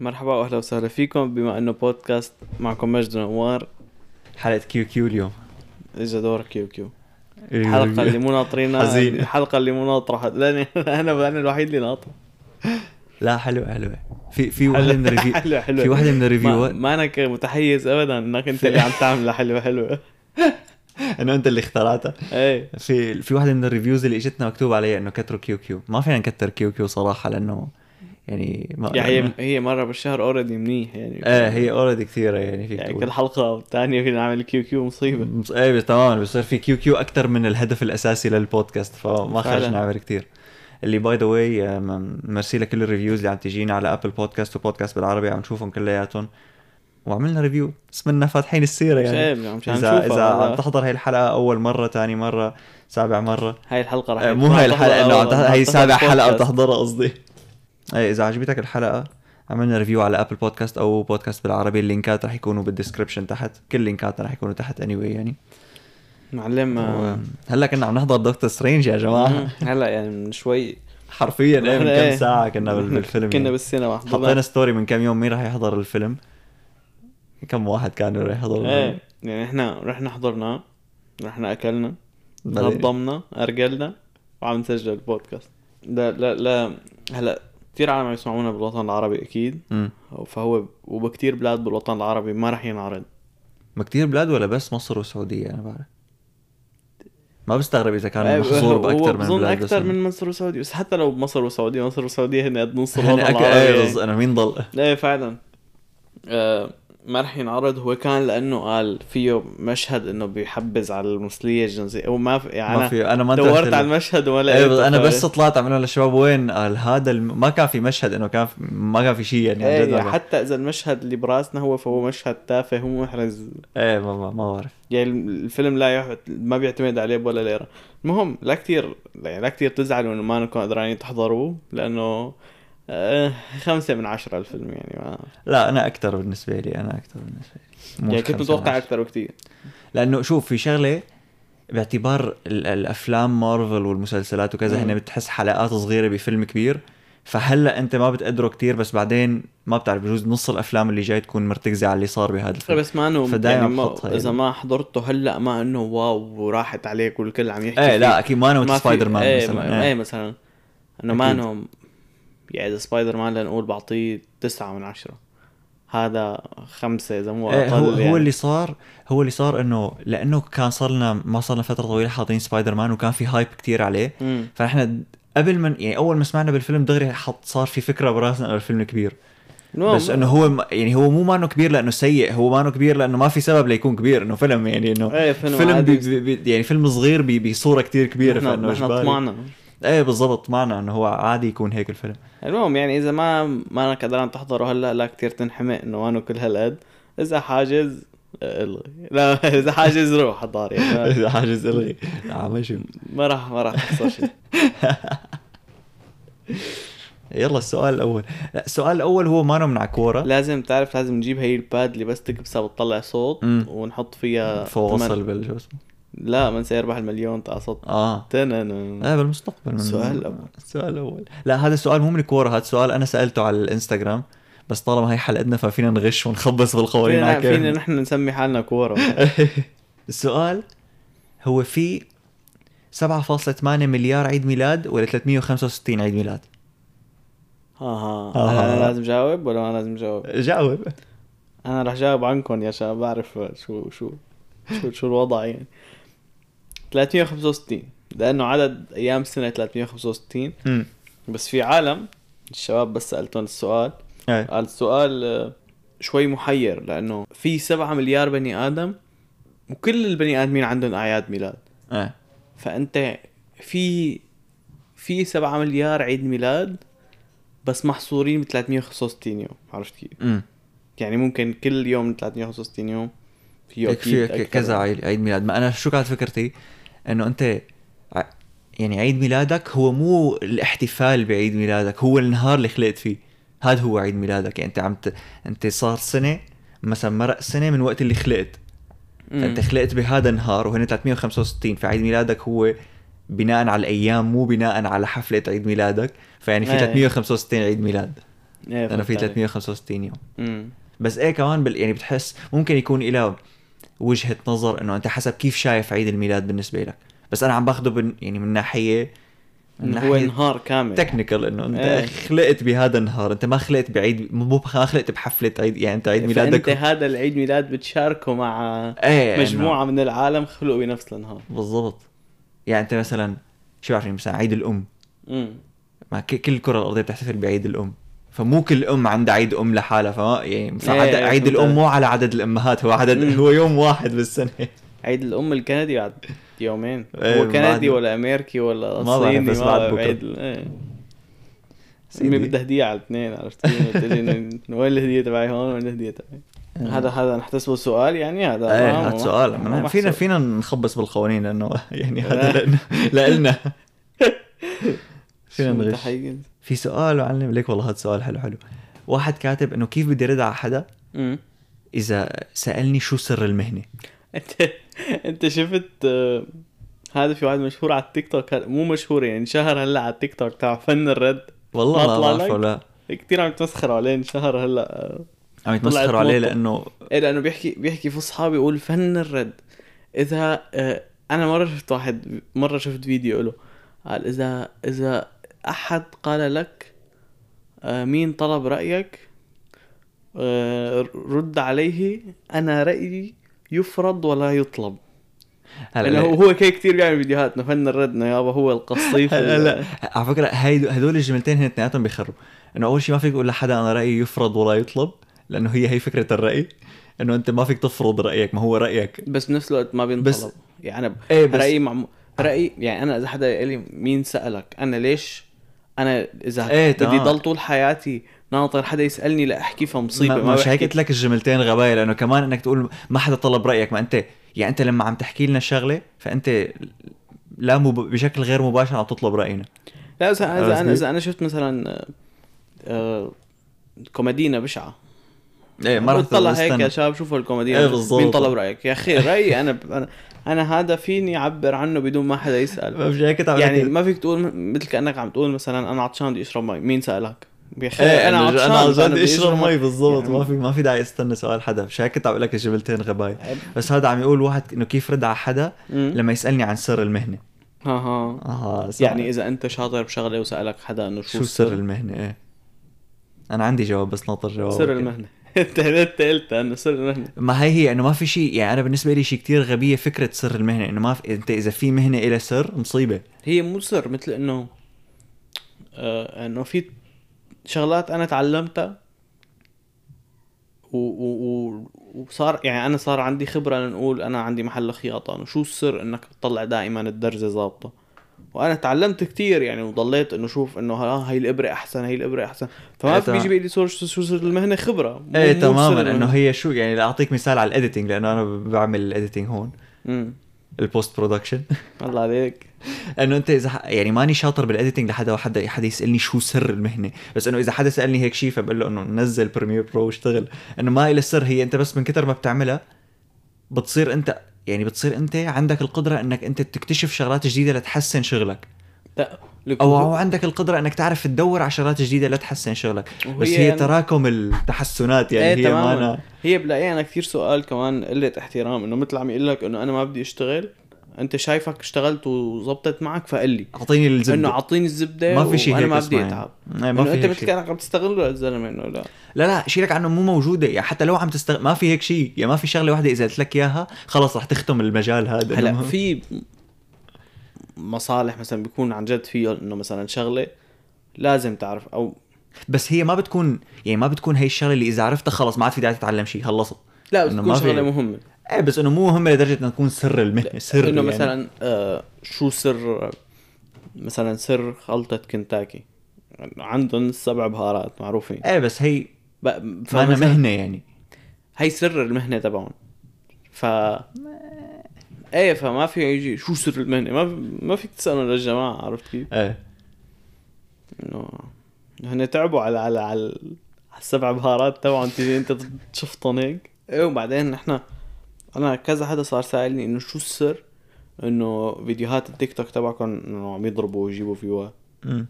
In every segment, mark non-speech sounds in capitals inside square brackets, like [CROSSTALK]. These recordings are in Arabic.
مرحبا واهلا وسهلا فيكم. بما إنه بودكاست معكم مجد نوار حلقة QQ اليوم. اجى دور QQ. إيه. الحلقة اللي مو ناطرينها. حزين. الحلقة اللي مو ناطرة. [LAUGHS] لاني أنا أنا الوحيد اللي ناطر. لا حلوة حلوة. في في واحدة من ال review [LAUGHS] حلوة حلوة. في واحدة من ما, ال reviewات ما أنا ك- متحيز ابدا إنك أنت اللي عم تعملها حلوة حلوة. [LAUGHS] انه أنت اللي اخترعتها. إيه. في في واحدة من ال reviews اللي إجتنا مكتوب عليها إنه كتروا QQ. ما فينا نكتر QQ صراحة لأنه يعني ما يعني هي هي مرة بالشهر already منيح يعني. إيه هي already كثيرة يعني فيك يعني تقول. كل حلقة والثانية فينا نعمل QQ مصيبة. مص- إيه بس تماما بصير في QQ أكثر من الهدف الأساسي للبودكاست فما. خرجنا نعمل كثير. اللي by the way merci لكل ال reviews اللي عم تجينا على Apple Podcast وبودكاست بالعربي عم نشوفهم كلياتهم. وعملنا review اسمنا فاتحين السيرة يعني. يعني مشان اذا إذا عم. تحضر هاي الحلقة أول مرة ثاني مرة سابع مرة. هاي الحلقة رح آه، مو هاي عم الحلقة إنه عم عم سابع حلقة. بتحضرها قصدي. إذا عجبتك الحلقة عملنا review على Apple Podcast أو بودكاست بالعربي ال linkات رح يكونوا بال description تحت. كل ال linkات رح يكونوا تحت any anyway يعني. معلم آه، و- هلأ كنا عم نحضر دكتور سترينج يا جماعة. هلأ يعني من شوي. حرفيا إيه من إيه. كم ساعة كنا بالفيلم [LAUGHS] كنا يعني. بالسينما حطينا ستوري من كم يوم مين رح يحضر الفيلم؟ كم واحد كانوا رح الفيلم إيه يعني إحنا رحنا حضرنا رحنا أكلنا نظمنا أرجلنا وعم نسجل البودكاست. لا لا لا هلأ كثير عالم يسمعونا بالوطن العربي أكيد. مم. فهو وبكتير بلاد بالوطن العربي ما رح ينعرض. ما كتير بلاد ولا بس مصر والسعودية أنا بعرف. ما بستغرب إذا كان إيه، محظور هو بأكثر من بلاد أكثر من مصر وسعودية بس حتى لو مصر وسعودية مصر وسعودية هن قد نص الوطن أك... العربي. يعني. بز- أنا مين ضل؟ إيه فعلا. آه ما رح ينعرض. هو كان لأنه قال فيه مشهد إنه بيحبز على المثلية الجنسية. وما في يعني ما في أنا ما دورت على. المشهد ولا بس أنا بس طلعت عملنا للشباب وين قال هذا الم... ما كان في مشهد إنه كان في... ما كان في شيء يعني عن جد إيه ما- حتى إذا المشهد اللي براسنا هو فهو مشهد تافه ومحرز إيه ما, ما, ما بعرف. يعني الفيلم لا يح... ما بيعتمد عليه ولا ليرة. المهم لا كتير يعني لا كتير تزعلوا إنه ما انكم قدرانين تحضروه لأنه خمسة من عشرة الفيلم يعني ما لا أنا أكثر بالنسبة لي أنا أكثر بالنسبة لي يعني كنت متوقع عشرة. أكثر بكتير لأنه شوف في شغلة باعتبار ال- الأفلام مارفل والمسلسلات وكذا مم. هن بتحس حلقات صغيرة بفيلم كبير فهلأ أنت ما بتقدره كتير بس بعدين ما بتعرف بجوز نص الأفلام اللي جاي تكون مرتكزة على اللي صار بهذا الفيلم بس ما أنه يعني ما إذا يعني. ما حضرته هلأ ما أنه wow وراحت عليك والكل عم يحكي إيه. لا أكيد ما في- سبايدر مان إيه مثلا إيه. إيه مثلا انه ما. أنه يعني إذا سبايدر مان لنقول بعطيه تسعة من عشرة هذا خمسة إذا مو إيه أقل هو يعني. هو اللي صار هو اللي صار إنه لأنه كان صار لنا ما صار لنا فترة طويلة حاطين سبايدر مان وكان في hype كتير عليه مم. فإحنا قبل ما يعني أول ما سمعنا بالفيلم دغري حط صار في فكرة براسنا إنه الفيلم كبير المهم، بس إنه هو يعني هو مو مانو كبير لأنه سيء هو مانو كبير لأنه ما في سبب ليكون كبير إنه فيلم يعني إنه إيه فيلم, فيلم. بي بي يعني فيلم صغير بي بصورة كتير كبيرة نحن فإنه نحن. طمعنا إيه بالضبط معنا إنه هو عادي يكون هيك الفيلم. المهم يعني إذا ما ما قدران تحضره هلأ لا كتير تنحمق إنه ما انه كل هالقد. إذا حاجز آه، إلغي. [LAUGHS] لا إذا حاجز روح حضار يعني. [LAUGHS] إذا حاجز إلغي. آه ماشي ما راح ما راح تخسر شيء. [LAUGHS] يلا السؤال الأول. لا السؤال الأول هو مانو من عكوره لازم تعرف لازم نجيب هي الباد اللي بس تكبسها بتطلع صوت. ونحط فيها ثمن- بال شو اسمه؟ لا من سيربح المليون صوت آه. تنن إيه بالمستقبل. من السؤال الأول. السؤال الأول لا هذا السؤال مو من كورة هذا السؤال أنا سألته على الإنستغرام. بس طالما هي حلقتنا ففينا نغش ونخبص بالقوانين فينا. فينا نحن نسمي حالنا كورة. [LAUGHS] السؤال هو في 7.8 مليار عيد ميلاد ولا 365 عيد ميلاد؟ ها ها آه. أنا لازم جاوب ولا ما لازم جاوب؟ جاوب. أنا رح جاوب عنكم يا شباب بعرف شو شو شو شو الوضع يعني. 365 لأنه عدد أيام السنة 365 امم بس في عالم الشباب بس سألتهم السؤال. إيه قال السؤال آه، شوي محير لأنه في سبعة مليار بني آدم وكل البني آدمين عندهم أعياد ميلاد. إيه فأنت في في سبعة مليار عيد ميلاد بس محصورين ب 365 يوم. عرفت كيف؟ يعني ممكن كل يوم من 365 يوم. فيه أكيد. كذا عيد عيد ميلاد. ما أنا شو كانت فكرتي؟ إنه أنت يعني عيد ميلادك هو مو الاحتفال بعيد ميلادك هو النهار اللي خلقت فيه. هذا هو عيد ميلادك. يعني أنت عم ت... أنت صار سنة مثلا مرق سنة من وقت اللي خلقت. فأنت خلقت بهذا النهار وهنا 365 فعيد ميلادك هو بناء على الأيام مو بناء على حفلة عيد ميلادك. فيعني في إيه. 365 عيد ميلاد. إيه، لأنه في فهمت عليك. 365 يوم. بس إيه كمان بال... يعني بتحس ممكن يكون له وجهة نظر إنه أنت حسب كيف شايف عيد الميلاد بالنسبة لك. بس أنا عم باخده بن... يعني من ناحية من هو نهار كامل. تكنيكال إنه أنت إيه. خلقت بهذا النهار. أنت ما خلقت بعيد مو ما خلقت بحفلة عيد يعني أنت عيد ميلادك فانت هذا العيد ميلاد بتشاركه مع إيه مجموعة من العالم خلقوا بنفس النهار. بالضبط. يعني أنت مثلا شو بعرفني مثلا عيد الأم. امم ما كل الكرة الأرضية بتحتفل بعيد الأم. فمو كل ام عندها عيد أم لحالها فما يعني. إيه، عيد فهمت الأم. مو على عدد الأمهات هو عدد مم. هو يوم واحد بالسنة عيد الأم الكندي بعد يومين [LAUGHS] إيه، هو كندي ولا أمريكي ولا ما صيني بس بعد بكرة. عيد سيدي. أمي بدها هدية على الاثنين عرفت وين الهدية تبعي هون وين الهدية تبعي هذا هذا نحتسبه سؤال يعني هذا إيه هذا سؤال فينا. فينا نخبص بالقوانين لأنه يعني. هذا لأنه- لإلنا [LAUGHS] فينا نغش؟ في سؤال معلم. ليك والله هذا سؤال حلو حلو. واحد كاتب إنه كيف بدي أرد على حدا. إذا سألني شو سر المهنة؟ أنت أنت شفت آه، هذا في واحد مشهور على التيك توك. مو مشهور يعني شهر هلأ على التيك توك. تاع فن الرد. والله ما بعرفه؟ لا. كثير عم يتمسخروا عليه انشهر هلأ آه، عم يتمسخروا عليه. لأنه إيه لأنه بيحكي بيحكي فصحى بيقول فن الرد. إذا آه، أنا مرة شفت واحد مرة شفت فيديو له. قال إذا إذا أحد قال لك آه، مين طلب رأيك؟ آه، رد عليه أنا رأيي يفرض ولا يطلب. هلا هو هو كي كثير بيعمل فيديوهات فن الرد إنه يابا هو القصيف هلا لا. على فكرة هاي هدول الجملتين هن اثنيناتهم بيخروا إنه أول شيء ما فيك تقول لحدا أنا رأيي يفرض ولا يطلب لأنه هي هي فكرة الرأي. إنه أنت ما فيك تفرض رأيك ما هو رأيك. بس بنفس الوقت ما بينطلب. بس- يعني إيه بس رأيي مع رايي يعني أنا إذا حدا قال لي مين سألك أنا ليش أنا إذا إيه بدي. ضل طول حياتي ناطر حدا يسألني لأحكي فمصيبة ما, ما, مش هيك قلت لك الجملتين غباية لأنه كمان إنك تقول ما حدا طلب رأيك ما انت يعني أنت لما عم تحكي لنا شغله فأنت لا مب... بشكل غير مباشر عم تطلب رأينا لا اذا إذا؟ أنا إذا أنا شفت مثلا آه، كوميدينا بشعة إيه ما رح بتطلع هيك. يا شباب شوفوا الكوميدينا إيه بالضبط. مين طلب رأيك يا أخي رأيي أنا أنا أنا هذا فيني أعبر عنه بدون ما حدا يسأل. هيك تعمل يعني. ما فيك تقول مثل كأنك عم تقول مثلا أنا عطشان بدي أشرب مي مين سألك؟ أخي إيه أنا عطشان أنا بدي أشرب مي. بالضبط. يعني- ما في ما في داعي استنى سؤال حدا. مش هيك كنت عم لك الجملتين غباي؟ بس هذا عم يقول واحد إنه كيف رد على حدا. لما يسألني عن سر المهنة. ها ها آه صح. يعني إذا أنت شاطر بشغلة وسألك حدا إنه شو سر المهنة؟ إيه. أنا عندي جواب بس ناطر جواب. سر المهنة. انت انت قلت انه سر المهنه ما هي هي انه ما في شيء يعني أنا بالنسبة لي شيء كتير غبية فكرة سر المهنة إنه ما في أنت إذا في مهنة إلها سر مصيبة. هي مو سر مثل إنه آه إنه في شغلات أنا تعلمتها و و و وصار يعني أنا صار عندي خبرة لنقول أنا عندي محل خياطة إنه شو السر إنك تطلع دائما الدرزه ظابطة؟ وأنا تعلمت كتير يعني وضليت إنه شوف إنه ها هي الإبرة أحسن هي الإبرة أحسن. فما تمام. بيجي بيقول لي شو شو سر المهنة خبرة. مو- إيه تماما. إنه هي شو يعني لاعطيك مثال على ال editing لأنه أنا بعمل ال editing هون. امم ال post production [LAUGHS] الله عليك. إنه أنت إذا ح- يعني ماني شاطر بال editing لحدا حدا حدا يسألني شو سر المهنة. بس إنه إذا حدا سألني هيك شيء فبقول له إنه نزل Premiere Pro واشتغل. إنه ما إلها سر هي أنت بس من كتر ما بتعملها بتصير أنت يعني بتصير انت عندك القدرة انك انت تكتشف شغلات جديدة لتحسن شغلك. لا أو هو- عندك القدرة انك تعرف تدور على شغلات جديدة لتحسن شغلك. بس هي يعني- تراكم التحسنات يعني إيه هي تماما. مانا. هي بلاقيها أنا كثير سؤال كمان قله احترام إنه مثل عم يقول لك إنه أنا ما بدي أشتغل انت شايفك اشتغلت وزبطت معك فقل لي أعطيني إنه الزبده أعطيني الزبدة ما في شيء هيك ما بدي اسمع أتعب. يعني. إيه، إنه ما في أنت مثل. كانك عم تستغله الزلمه إنه لا. لا لا شيلك عنه مو موجودة. يعني حتى لو عم تستغ... ما في هيك شيء. يعني ما في شغلة واحدة إذا قلت لك إياها خلص رح تختم المجال هذا. هلا في مصالح مثلا بيكون عن جد فيه إنه مثلا شغلة لازم تعرف أو بس هي ما بتكون يعني ما بتكون هي الشغلة اللي إذا عرفتها خلص ما عاد في داعي تتعلم شيء. خلصت. لا بتكون شغلة مهمة. إيه بس إنه مو مهمه لدرجة إنها تكون سر المهنة سر إنه يعني. مثلا آه شو سر مثلا سر خلطة كنتاكي؟ عندهم السبع بهارات معروفين. إيه بس هي فمثلاً مهنة يعني. هي سر المهنة تبعهم. ف إيه فما في يجي شو سر المهنة؟ ما ما فيك تسالوا للجماعة عرفت كيف؟ إيه. إنه هن تعبوا على على على, على السبع بهارات تبعهم تيجي أنت تشفطن هيك. إيه وبعدين نحن أنا كذا حدا صار سائلني إنه شو السر إنه فيديوهات التيك توك تبعكم إنه عم يضربوا ويجيبوا أمم.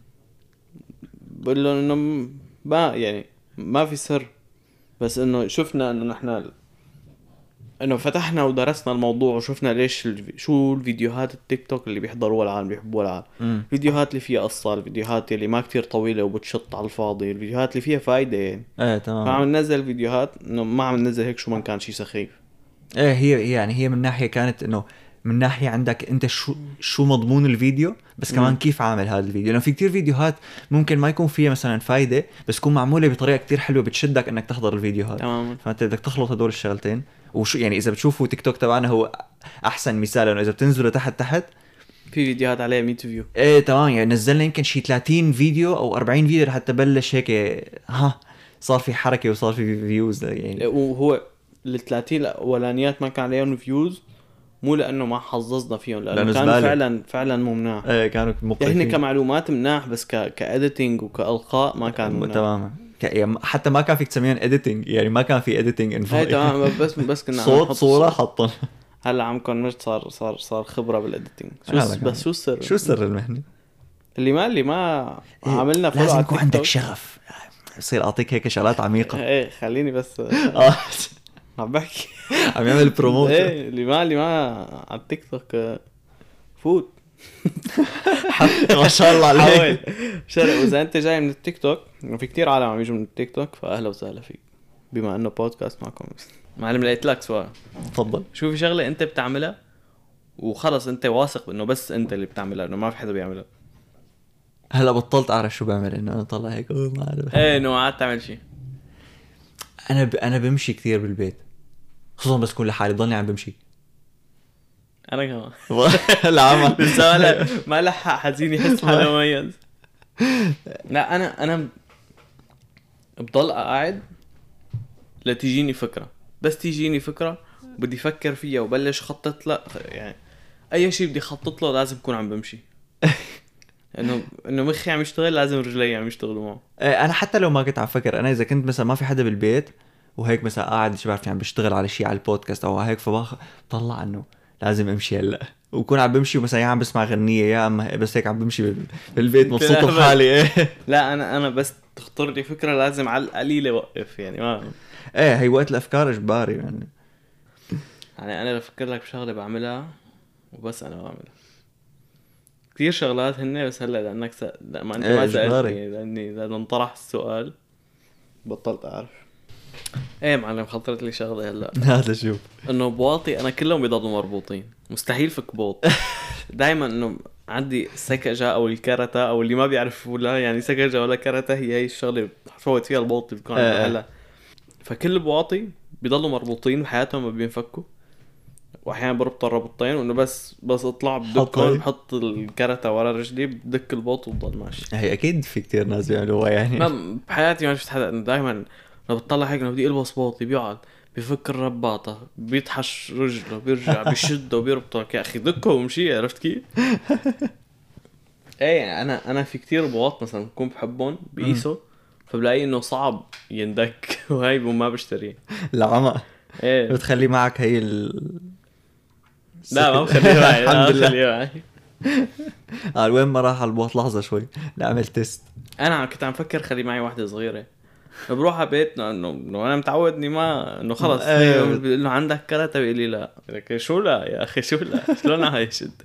بقول لهم إنه ما يعني ما في سر. بس إنه شفنا إنه نحن إنه فتحنا ودرسنا الموضوع وشفنا ليش شو الفيديوهات التيك توك اللي بيحضروها العالم بيحبوها العالم. مم. الفيديوهات اللي فيها قصة الفيديوهات اللي ما كتير طويلة وبتشط على الفاضي الفيديوهات اللي فيها فايدة يعني. إيه تمام. فعم ننزل فيديوهات إنه ما عم ننزل هيك شو ما كان شي سخيف. إيه هي يعني هي من ناحية كانت إنه من ناحية عندك أنت شو شو مضمون الفيديو بس كمان. كيف عامل هذا الفيديو. لأنه في كتير فيديوهات ممكن ما يكون فيها مثلا فايدة بس تكون معمولة بطريقة كتير حلوة بتشدك إنك تحضر الفيديو هذا. تماما. فأنت بدك تخلط هدول الشغلتين. وشو يعني إذا بتشوفوا تيك توك تبعنا هو أحسن مثال لأنه إذا بتنزلوا تحت تحت في فيديوهات عليها 100 view. إيه تمام. يعني نزلنا يمكن شي 30 فيديو أو 40 فيديو لحتى بلش هيك ها صار في حركة وصار في views يعني. وهو ال 30 الأولانيات ما كان عليهم views مو لأنه ما حظظنا فيهم لأنه, لأنه كانوا. فعلا فعلا مو مناح. إيه كانوا يعني مقرفين كمعلومات مناح بس ك ك editing وكألقاء ما كان مناح. تماما. يعني حتى ما كان فيك تسميهم editing يعني ما كان في editing اي تمام بس بس كنا صوت صورة حطهم. هلا عم convert صار صار صار خبرة بال editing شو. بس شو السر؟ شو سر المهنه؟ اللي ما اللي ما عملنا follow لازم يكون عندك. شغف. بصير أعطيك هيك شغلات عميقة. إيه خليني بس آه. عم بحكي. [LAUGHS] عم يعمل promote إيه اللي ما اللي ما على التيك توك آه، فوت. [LAUGHS] ما شاء الله عليك. شرق واذا انت جاي من التيك توك وفي كتير عالم عم يجوا من التيك توك فأهلا وسهلا فيك. بما إنه بودكاست معكم. معلم لقيت لك سؤال. تفضل. شو في شغلة أنت بتعملها وخلص أنت واثق انه بس أنت اللي بتعملها إنه ما في حدا بيعملها. هلا بطلت أعرف شو بعمل إنه أنا طلع هيك ما أعرف. إيه إنه ما عاد تعمل شيء أنا ب... أنا بمشي كثير بالبيت. خصوصا بس كون لحالي ضلني عم بمشي. أنا كمان. [LAUGHS] العمل [LAUGHS] لسه ما لحق حزين يحس حاله مميز. لا أنا أنا بضل قاعد لتجيني فكرة. بس تجيني فكرة بدي أفكر فيها وبلش خطط لا يعني أي شيء بدي أخطط له لازم أكون عم بمشي. [LAUGHS] إنه إنه مخي عم يشتغل لازم رجلي عم يشتغلوا معه. إيه، أنا حتى لو ما كنت عم فكر أنا إذا كنت مثلا ما في حدا بالبيت وهيك مثلا قاعد شو بعرف عم بشتغل على شيء على البودكاست أو هيك فبخ بطلع إنه لازم أمشي هلأ وكون عم بمشي ومثلا يا عم بسمع غنية يا اما بس هيك عم بمشي بال- بالبيت مبسوط. بحالي إيه [LAUGHS] لا أنا أنا بس تخطر لي فكرة لازم على القليله اوقف يعني ما إيه هي وقت الأفكار إجباري يعني يعني أنا بفكر لك بشغلة بعملها وبس أنا بعملها كثير شغلات هن بس هلأ لأنك. لا ما أنت إيه، ما إجباري. سألتني لأني إذا انطرح السؤال بطلت أعرف إيه معلم خطرت لي شغلة هلا. [LAUGHS] هذا شوف. إنه بواطي أنا كلهم بيضلوا مربوطين. مستحيل فك بوط. [LAUGHS] دائما إنه عندي سكجة أو الكرتة أو اللي ما بيعرفوا لا يعني سكجة ولا كرتة هي هي الشغلة بفوت فيها البوط اللي بيكون إيه. هلا. فكل البواطي بيضلوا مربوطين بحياتهم ما بينفكوا واحيانا بربط الربطين وإنه بس بس أطلع بدكهم هاي. بحط الكرتة ورا رجلي بدك البوط وبضل ماشي. هي أكيد في كتير ناس بيعملوها يعني. ما بحياتي ما شفت حدا دائما لما بطلع هيك لما بدي ألبس بوطي بيقعد بفك الرباطة بيطحش رجله بيرجع [LAUGHS] بيشده وبيربطه يا أخي دكه ومشي عرفت كيف؟ [LAUGHS] إيه أنا أنا في كتير بواط مثلا بكون بحبهم بقيسه فبلاقي إنه صعب يندك. [LAUGHS] وهي ما بشتريه. العمى إيه. بتخلي معك هي ال لا ما بخليه معي. الحمد لله. بخليه معي. آه وين ما راح على البوط لحظة شوي. نعمل test أنا كنت عم فكر خلي معي واحدة صغيرة. بروح على بيتنا انه أنا متعود اني ما إنه خلص. بيقول له عندك كرتة بيقول لي لا. لك شو لا يا أخي؟ شو لا؟ شلون عايش انت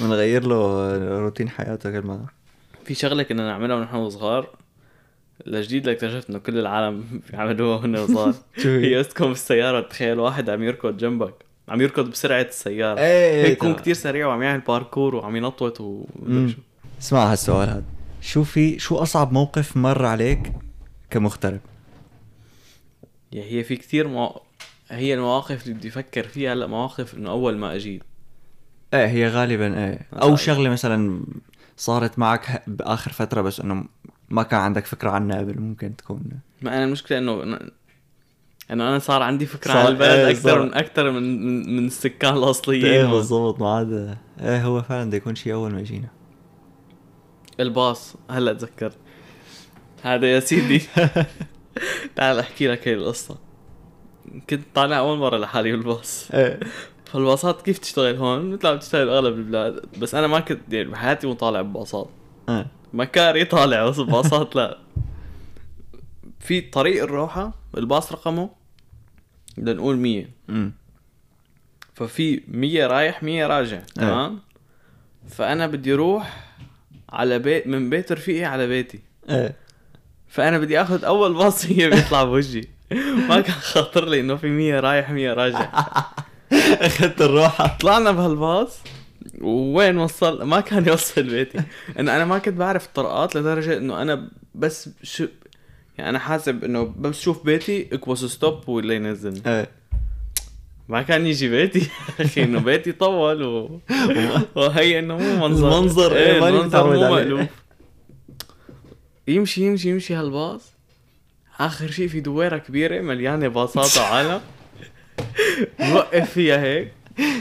بنغير له روتين حياته كل ما في شغلة كنا نعملها ونحن صغار لجديد اكتشفت إنه كل العالم بيعملوها وهن صغار. [LAUGHS] شو هي؟ اسكم بالسياره تخيل واحد عم يركض جنبك عم يركض بسرعة السيارة. إيه هيك يكون كتير سريع وعم يعمل باركور وعم ينطوط و. اسمع هالسؤال هذا شو في شو أصعب موقف مر عليك كمغترب يا هي في كتير مو... هي المواقف اللي بدي أفكر فيها هلأ مواقف إنه أول ما أجيت. إيه هي غالبا إيه. أو شغلة مثلا صارت معك بآخر فترة بس إنه ما كان عندك فكرة عنها قبل ممكن تكون. ما أنا المشكلة إنه إنه أنا صار عندي فكرة صار- عن البلد إيه، أكثر صار. من أكثر من من, السكان إيه الاصليين بالضبط ما عاد إيه هو فعلا بده يكون شيء أول ما يجينا. الباص هلأ تذكرت. هذا يا سيدي. [LAUGHS] تعال احكي لك هي القصة. كنت طالع أول مرة لحالي بالباص. إيه. فالباصات كيف تشتغل هون؟ مثل عم تشتغل أغلب البلاد. بس أنا ما كنت يعني بحياتي مو طالع بباصات. إيه. مكاري طالع بس باصات لا. في طريق الروحة الباص رقمه بدنا نقول 100 امم ففي 100 رايح 100 راجع تمام؟ فأنا بدي أروح على بيت من بيت رفيقي على بيتي. إيه. فأنا بدي آخذ أول باص هي بيطلع بوجهي. ما كان خاطر لي إنه في 100 رايح 100 راجع. [LAUGHS] أخذت الروحه طلعنا بهالباص وين وصل؟ ما كان يوصل بيتي. إنه أنا ما كنت بعرف الطرقات لدرجة إنه أنا بس شو يعني أنا حاسب إنه بس شوف بيتي اكبس stop ولا ينزلني. إيه. ما كان يجي بيتي. [LAUGHS] أخي إنه بيتي طول و... وهي إنه مو منظر. المنظر، إيه، إيه المنظر متعود مو. مألوف. يمشي يمشي يمشي هالباص. آخر شيء في دويرة كبيرة مليانة باصات [LAUGHS] وعالم. وقف فيها هيك.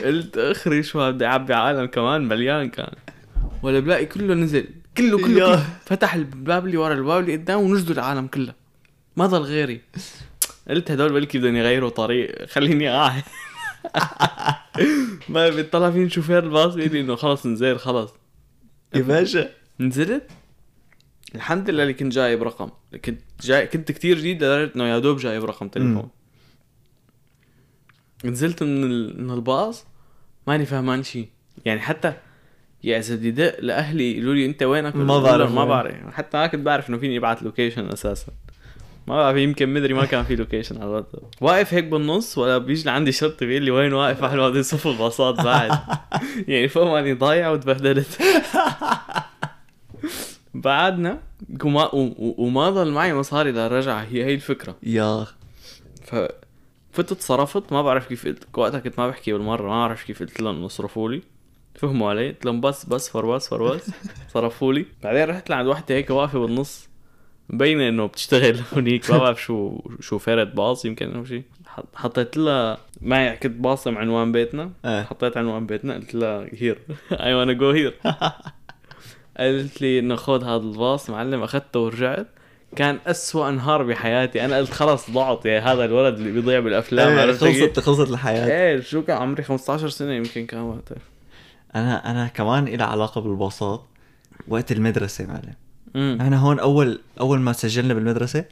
قلت آخري شو بدي أعبي عالم كمان؟ مليان كان. ولا بلاقي كله نزل. كله كله. كله. فتح الباب اللي ورا الباب اللي قدام ونزلوا العالم كله. ما ضل غيري. قلت هدول بلكي بدهم يغيروا طريق. خليني قاعد. [LAUGHS] ما بيطلع فيني شوفير الباص بيقول لي إنه خلص نزل خلص. يا باشا. نزلت؟ الحمد لله اللي كنت جايب رقم. كنت جاي كنت كتير جديد لدرجة إنه يا دوب جايب رقم تليفون. نزلت من ال... من الباص ماني فهمان شيء يعني حتى يا اذا بدي دق لأهلي يقولوا لي أنت وينك؟ ما بعرف. ما. بعرف. حتى ما كنت بعرف إنه فيني ابعت location أساسا. ما بعرف يمكن مدري ما كان في location على الواتساب. واقف هيك بالنص ولا بيجي لعندي شرطي بيقول لي وين واقف؟ واحد بده يصف الباصات بعد. [LAUGHS] يعني فوق ماني ضايع وتبهدلت. [LAUGHS] بعدنا وما وما ضل معي مصاري للرجعة هي هي الفكرة. يا. ف فتت صرفت ما بعرف كيف قلت وقتها كنت ما بحكي بالمرة. ما بعرف كيف قلت لهم انه صرفوا لي. فهموا علي. قلت لهم بس بس فربس فربس [LAUGHS] صرفوا لي. بعدين رحت لعند وحدة هيك واقفة بالنص. مبينة إنه بتشتغل [LAUGHS] هونيك. ما بعرف شو شو فرد باص يمكن أو شيء حط- حطيت لها معي. كنت باصم عنوان بيتنا. إيه. حطيت عنوان بيتنا. قلت لها هير اي وأنا جو هير قالت لي إنه خذ هذا الباص معلم أخذته ورجعت. كان أسوأ نهار بحياتي. أنا قلت خلص ضعت يا هذا الولد اللي بيضيع بالأفلام كيف؟ خلصت خلصت الحياة. إيه شو كان عمري؟ 15 سنة يمكن كان وقتها. أنا أنا كمان إلى علاقة بالباصات وقت المدرسة معلم. إحنا هون اول أول ما سجلنا بالمدرسة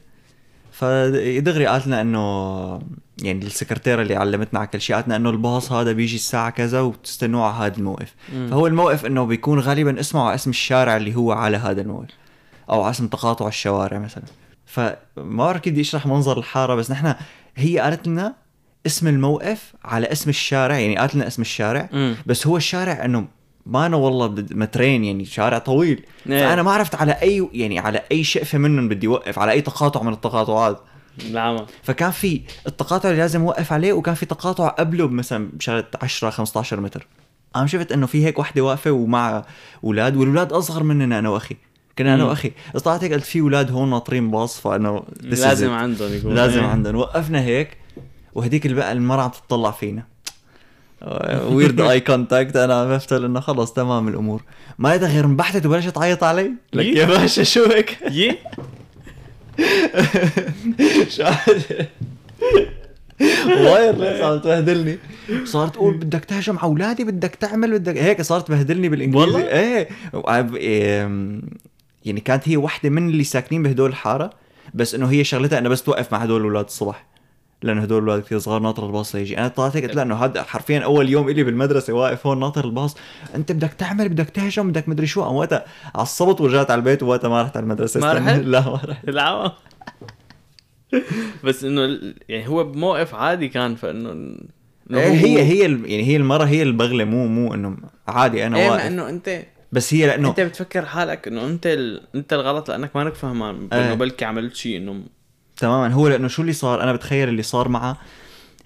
فدغري قالت لنا إنه يعني السكرتيرة اللي علمتنا على كل شيء قالت لنا إنه الباص هذا بيجي الساعة كذا وتستنوه على هذا الموقف. مم. فهو الموقف إنه بيكون غالبا اسمه على اسم الشارع اللي هو على هذا الموقف أو على اسم تقاطع الشوارع مثلا. فما بعرف كيف بدي اشرح منظر الحارة بس نحن هي قالت لنا اسم الموقف على اسم الشارع يعني قالت لنا اسم الشارع امم بس هو الشارع إنه ما أنا والله مترين يعني شارع طويل. إيه. فأنا ما عرفت على أي يعني على أي شقفه منهم بدي اوقف على أي تقاطع من التقاطعات. العمى فكان في التقاطع اللي لازم أوقف عليه وكان في تقاطع قبله مثلا بشغله 10 15 متر. أنا شفت إنه في هيك وحدة واقفة ومع أولاد والولاد أصغر مننا أنا وأخي. كنا أنا. وأخي. طلعت هيك قلت في أولاد هون ناطرين باص is لازم. عندهم يكون. لازم إيه. عندنا وقفنا هيك وهديك البقى المرأة عم تطلع فينا. ويرد eye contact أنا بفتل إنه خلص تمام الأمور. ما لقيتها غير انبحتت وبلشت تعيط علي؟ لك. يا باشا شو هيك؟ يي. [LAUGHS] شو wireless عم تبهدلني. صارت تقول بدك تهجم على أولادي؟ بدك تعمل؟ بدك هيك صارت تبهدلني بالإنجليزي. والله؟ إيه. يعني كانت هي وحدة من اللي ساكنين بهدول الحارة بس إنه هي شغلتها إنه بس توقف مع هدول الأولاد الصبح. لأنه هدول الاولاد كثير صغار ناطر الباص ليجي أنا طلعت هيك قلت لها إنه هذا حرفيا أول يوم إلي بالمدرسة واقف هون ناطر الباص. أنت بدك تعمل بدك تهجم بدك مدري شو. قام وقتها عصبت ورجعت على البيت ووقتها ما رحت على المدرسة. ما. رحت؟ لا ما رحت. العمى بس إنه يعني هو بموقف عادي كان فإنه إيه هي هي يعني هي المرة هي البغلة مو مو إنه عادي أنا إيه واقف. إنه أنت بس هي لأنه أنت بتفكر حالك إنه أنت ال... أنت الغلط لأنك مانك فهمان. انه بلكي عملت شيء إنه تماما. هو لأنه شو اللي صار؟ أنا بتخيل اللي صار معها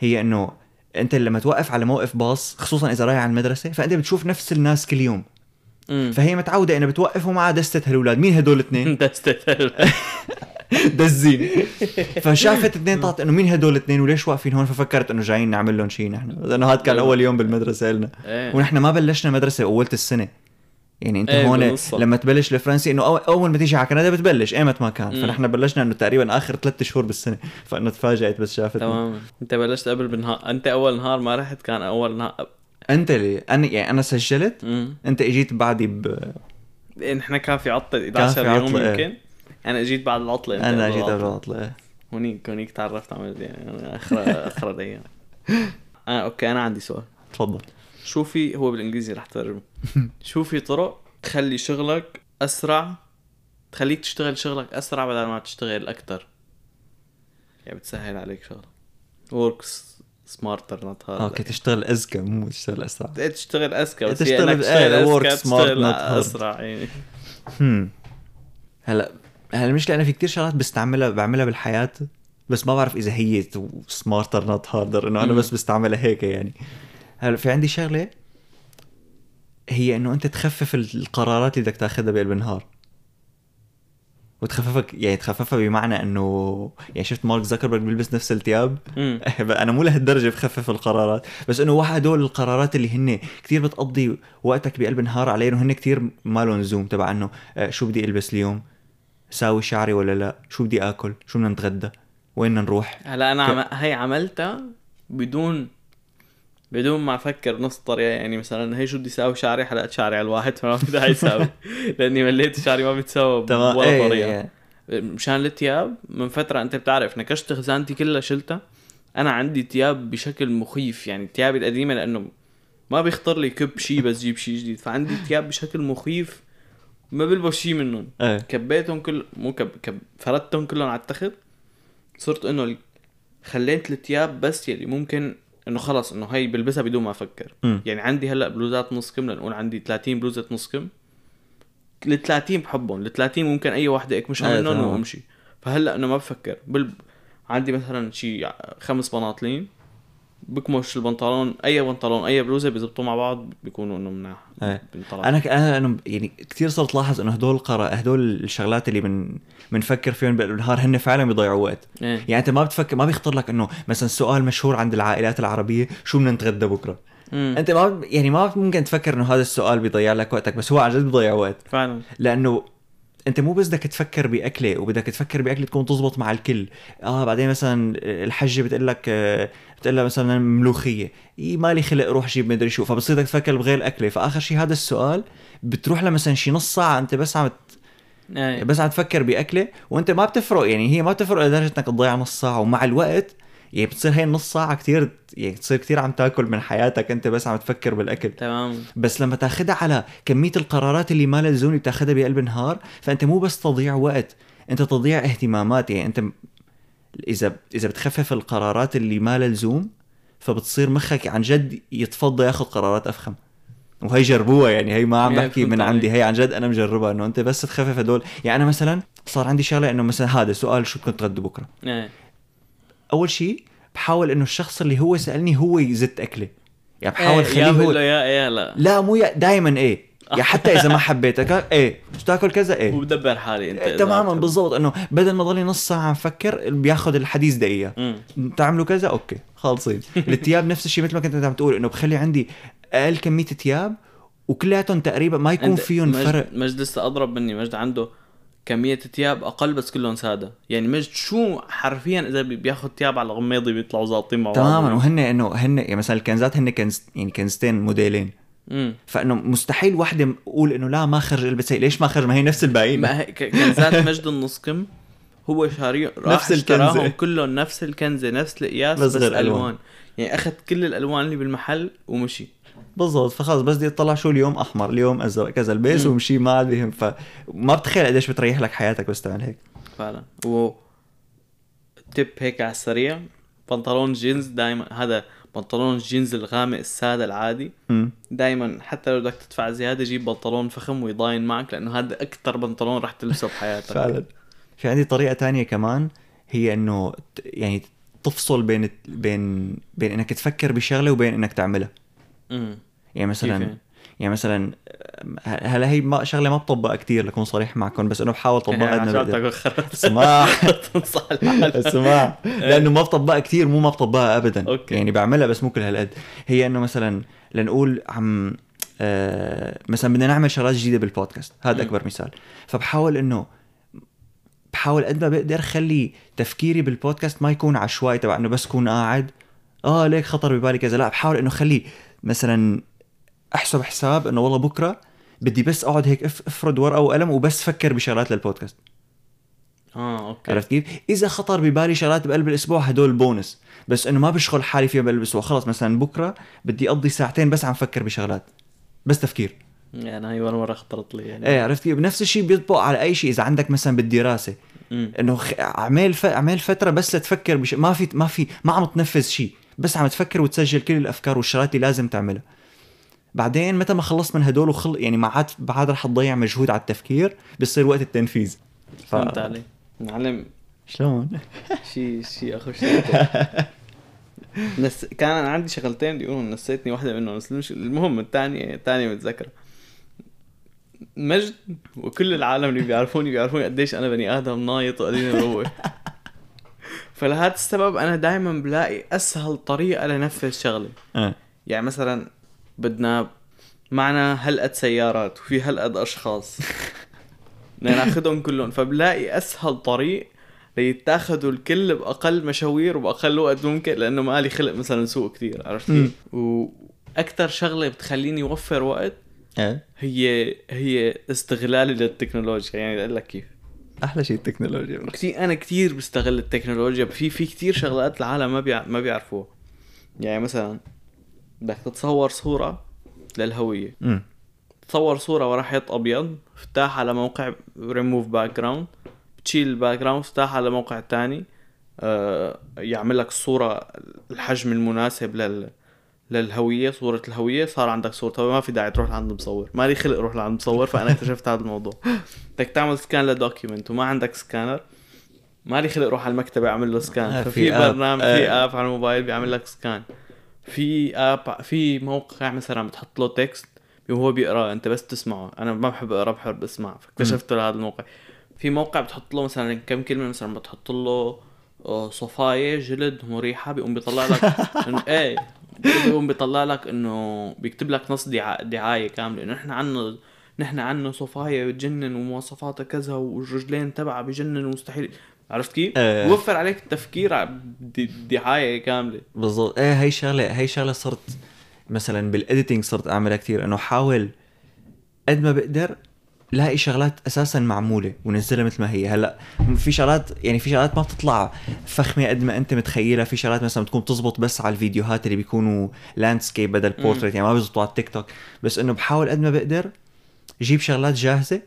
هي إنه أنت لما توقف على موقف باص خصوصا إذا رايح على المدرسة فأنت بتشوف نفس الناس كل يوم. امم فهي متعودة انها بتوقف ومعها دستة هالولاد مين هدول الاثنين استتهل [LAUGHS] [LAUGHS] دزين. فشافت اثنين طلعت إنه مين هدول الاثنين وليش واقفين هون؟ ففكرت إنه جايين نعمل لهم شيء نحن. لأنه هذا كان أول يوم بالمدرسة لنا إيه. ونحن ما بلشنا مدرسة اولت السنة. يعني انت إيه، هون. لما تبلش الفرنسي إنه أول ما تيجي على كندا بتبلش ايمت ما كان. مم. فنحن بلشنا إنه تقريبا آخر ثلاث شهور بالسنة. فإنه تفاجأت بس شافتنا تماما. أنت بلشت قبل بنهار أنت أول نهار ما رحت كان أول نهار أنت اللي أنا يعني أنا سجلت. امم أنت إجيت بعدي ب إيه، نحن كان في عطله كان 11 في يوم إيه. يمكن. أنا جيت بعد العطله أنا قبل جيت قبل. العطله هونيك هونيك تعرفت عملت يعني اخر اخر أيام آه okay أنا عندي سؤال. تفضل. شو في هو بالإنجليزي رح ترجمه [LAUGHS] شو في طرق تخلي شغلك أسرع تخليك تشتغل شغلك أسرع بدل ما تشتغل أكثر يعني بتسهل عليك شغلك. work smarter not harder okay تشتغل اذكى مو تشتغل أسرع. تشتغل اذكى بس تشتغل هي إنك تشتغل إيه، اذكى تشتغل hard. أسرع يعني. هلا هلا المشكلة أنا في كتير شغلات بستعملها بعملها بالحياة بس ما بعرف إذا هي smarter not harder إنه أنا. بس بستعملها هيك يعني. هلا في عندي شغلة هي إنه أنت تخفف القرارات اللي بدك تأخذها بقلب النهار. وتخففك يعني تخففها بمعنى انه يعني شفت مارك زكربرج بيلبس نفس الثياب. [LAUGHS] أنا مو لهالدرجة بخفف القرارات. بس إنه واحد هدول القرارات اللي هن كثير بتقضي وقتك بقلب النهار عليه انه هن كثير ما لهم زوم تبع إنه آه، شو بدي ألبس اليوم؟ ساوي شعري ولا لا؟ شو بدي آكل؟ شو بدنا نتغدى؟ وين نروح؟ هلا أنا ك- عم... هي عملتها بدون بدون ما أفكر نص طريقة يعني مثلا هي شو بدي أساوي؟ شعري حلقت شعري على الواحد فما في داعي اساوي [LAUGHS] لأني مليت شعري ما بيتساوى تمام. ولا إيه طريقة. إيه. مشان الثياب من فترة أنت بتعرف نكشت خزانتي كلها شلتها. أنا عندي ثياب بشكل مخيف يعني ثيابي القديمة لأنه ما بيخطر لي كب شيء بس جيب شيء جديد. فعندي ثياب بشكل مخيف ما بلبس شيء منهم. إيه. كبيتهم كل مو كب... كب... فردتهم كلهم على التخت. صرت إنه خليت الثياب بس يلي ممكن إنه خلص إنه هي بلبسها بدون ما أفكر. مم. يعني عندي هلأ بلوزات نص كم لنقول عندي 30 بلوزة نص كم. ال 30 بحبهم ال 30 ممكن أي وحده اكمشها منهم. وأمشي. فهلأ إنه ما بفكر. بل... عندي مثلا شي خمس بناطلين. بكمش البنطلون أي بنطلون أي بلوزة بيزبطوا مع بعض بيكونوا إنه مناح. بنطلع. أنا ك- أنا أنا يعني كثير صرت لاحظ إنه هدول القرا هدول الشغلات اللي من بنفكر فيهم بالنهار هن فعلا بيضيعوا وقت إيه يعني أنت ما بتفكر ما بيخطر لك إنه مثلا سؤال مشهور عند العائلات العربية شو بدنا نتغدى بكرة مم. أنت ما يعني ما ممكن تفكر إنه هذا السؤال بيضيع لك وقتك بس هو عن جد بيضيع وقت فعلا لأنه انت مو بس بدك تفكر بأكلة وبدك تفكر بأكلة تكون تزبط مع الكل. آه بعدين مثلا الحجه بتقول لك آه، بتقول لها مثلا ملوخية. إيه مالي خلق روح جيب مدري شو. فبصير بدك تفكر بغير الاكله فآخر شيء هذا السؤال بتروح لمثلا شي نص ساعة أنت بس عم بس عم تفكر بأكلة وأنت ما بتفرق. يعني هي ما بتفرق لدرجه انك تضيع نص ساعة. ومع الوقت يعني بتصير هي النص ساعة كتير يعني تصير كتير عم تاكل من حياتك انت بس عم تفكر بالأكل. تمام. بس لما تاخدها على كمية القرارات اللي ما لزوم بتاخدها بقلب النهار فأنت مو بس تضييع وقت أنت تضييع اهتمامات. يعني أنت إذا إذا بتخفف القرارات اللي ما لزوم فبتصير مخك عن جد يتفضى ياخذ قرارات أفخم. وهي جربوها يعني هي ما عم بحكي من. عندي هي عن جد أنا مجربها إنه أنت بس تخفف هدول. يعني أنا مثلا صار عندي شغلة إنه مثلا هذا سؤال شو بدكم تغدوا بكرة؟ إيه. أول شيء بحاول إنه الشخص اللي هو سالني هو يزت اكله يعني بحاول إيه، خليه يا هو يا يا لا. لا مو دائما إيه. يعني [LAUGHS] حتى إذا ما حبيتك إيه. تاكل كذا؟ إيه. وبدبر حالي أنت إيه، تماما. بالضبط. إنه بدل ما ضلي نص ساعة عم فكر بياخذ الحديث دقيقة. تعملوا كذا؟ أوكي. خالصين [LAUGHS] الثياب نفس الشيء مثل ما كنت عم تقول إنه بخلي عندي أقل كمية ثياب وكلياتهم تقريبا ما يكون فيهم مجد فرق. مجد لسه أضرب مني مجد عنده كمية ثياب أقل بس كلهم سادة. يعني مجد شو حرفيا إذا بي- بياخد ثياب على غميضة بيطلعوا ظابطين مع بعض. تماما. وهن إنه هن يعني مثلا الكنزات هن كنز يعني كنزتين موديلين. امم فإنه مستحيل وحدة أقول إنه لا ما خرج البس هي ليش ما خرج؟ ما هي نفس الباقيين ما هي كنزات [LAUGHS] مجد النص كم؟ هو شاري راح نفس الكنزة. كلهم نفس الكنزة نفس القياس بس بس. ألوان. يعني اخذ كل الألوان اللي بالمحل ومشي. بالضبط فخلص بس بدي أطلع شو اليوم أحمر اليوم ازرق كذا البيس. ومشي ما عاد بهم فما بتخيل قديش بتريح لك حياتك بس تعمل هيك. فعلا. و تip هيك على السريع بنطلون جينز دائما هذا بنطلون الجينز الغامق السادة العادي. دائما حتى لو بدك تدفع زيادة جيب بنطلون فخم ويضاين معك لأنه هذا أكثر بنطلون رح تلبسه بحياتك. فعلا. في عندي طريقة تانية كمان هي إنه يعني تفصل بين بين بين إنك تفكر بشغلة وبين إنك تعملها. يعني كيف مثلا يعني؟ يعني مثلا هلا هي ما شغلة ما بطبقها كثير لكون صريح معكم بس إنه بحاول أطبقها قد اسمع اسمع لأنه ما بطبقها كثير مو ما بطبقها ابدا. أوكي. يعني بعملها بس مو كل هالقد. هي إنه مثلا لنقول عم آه مثلا بدنا نعمل شغلات جديدة بالبودكاست. هذا. أكبر مثال. فبحاول إنه بحاول قد ما بقدر خلي تفكيري بالبودكاست ما يكون عشوائي تبع إنه بس كون قاعد. آه ليك خطر ببالي كذا. لا بحاول إنه خلي مثلا أحسب حساب إنه والله بكرة بدي بس أقعد هيك أفرد ورقة وقلم وبس فكر بشغلات للبودكاست. آه أوكي. عرفت كيف؟ إذا خطر ببالي شغلات بقلب الأسبوع هدول بونس. بس إنه ما بشغل حالي فيها بقلب الأسبوع. خلص مثلا بكرة بدي أقضي ساعتين بس عم فكر بشغلات. بس تفكير. يعني هاي ولا مرة خطرت لي يعني. إيه عرفت كيف؟ نفس الشيء بيطبق على أي شيء إذا عندك مثلا بالدراسه. إنه خ... أعمل ف... أعمل فترة بس لتفكر بش... ما في ما في ما عم تنفذ شيء بس عم تفكر وتسجل كل الأفكار والشغلات اللي لازم تعملها. بعدين متى ما خلصت من هدول وخل يعني ما عاد بعد رح تضيع مجهود على التفكير بيصير وقت التنفيذ. ف... فهمت علي معلم. شلون؟ شي شي أخو [LAUGHS] نس... كان أنا عندي شغلتين بيقولوا نسيتني واحدة منهم بس مش المهم الثانية الثانية متذكرة. مجد وكل العالم اللي بيعرفوني بيعرفوني قديش أنا بني آدم نايط وقليل مروق [LAUGHS] فلهذا السبب أنا دائما بلاقي أسهل طريقة لنفذ شغله آه. يعني مثلا بدنا معنا هلقة سيارات وفي هلقة أشخاص. [LAUGHS] بدنا ناخذهم كلهم. فبلاقي أسهل طريق ليتاخذوا الكل بأقل مشاوير وبأقل وقت ممكن لأنه مالي خلق مثلا سوق كثير عرفت. كيف؟ وأكثر شغلة بتخليني أوفر وقت إيه؟ هي هي استغلالي للتكنولوجيا. يعني أقول لك كيف. أحلى شيء التكنولوجيا. كثير أنا كثير بستغل التكنولوجيا. في في كثير شغلات العالم ما بيع... ما بيعرفوها. يعني مثلا بدك تتصور صورة للهوية. تصور صورة ورا حيط أبيض افتح على موقع ريموف باك جراوند بتشيل ال background افتح على موقع تاني. آه يعمل لك الصورة الحجم المناسب لل للهوية صورة الهوية. صار عندك صورة. هوية ما في داعي تروح لعند المصور مالي خلق روح لعند المصور فأنا اكتشفت هذا الموضوع. بدك تعمل scan ل document وما عندك سكانر مالي خلق روح على المكتبة أعمل له scan آه، ففي. برنامج آه. في app على الموبايل بيعمل لك scan في app في موقع مثلا بتحط له text وهو بيقرأ أنت بس تسمعه. أنا ما بحب أقرأ بحب أسمع. فاكتشفت هذا الموقع. في موقع بتحط له مثلا كم كلمة مثلا بتحط له آه، صفاية جلد مريحة بيقوم بيطلع لك [LAUGHS] إنه إيه بيقوم بيطلع لك إنه بيكتب لك نص دعا- دعاية كاملة. إنه نحن عنا نحن عنا صفاية بتجنن ومواصفاتها كذا والرجلين تبعها بجنن ومستحيل. عرفت كيف؟ إيه. بوفر عليك التفكير على دعاية كاملة. بالضبط. إيه هي شغلة هي شغلة صرت مثلا بالاديتنج صرت أعملها كثير إنه حاول قد ما بقدر لاقي شغلات أساسا معمولة ونزلها مثل ما هي. هلأ في شغلات يعني في شغلات ما بتطلع فخمة قد ما أنت متخيلها. في شغلات مثلا بتكون بتزبط بس على الفيديوهات اللي بيكونوا landscape بدل بورتريت يعني ما بيزبطوا على التيك توك. بس إنه بحاول قد ما بقدر جيب شغلات جاهزة.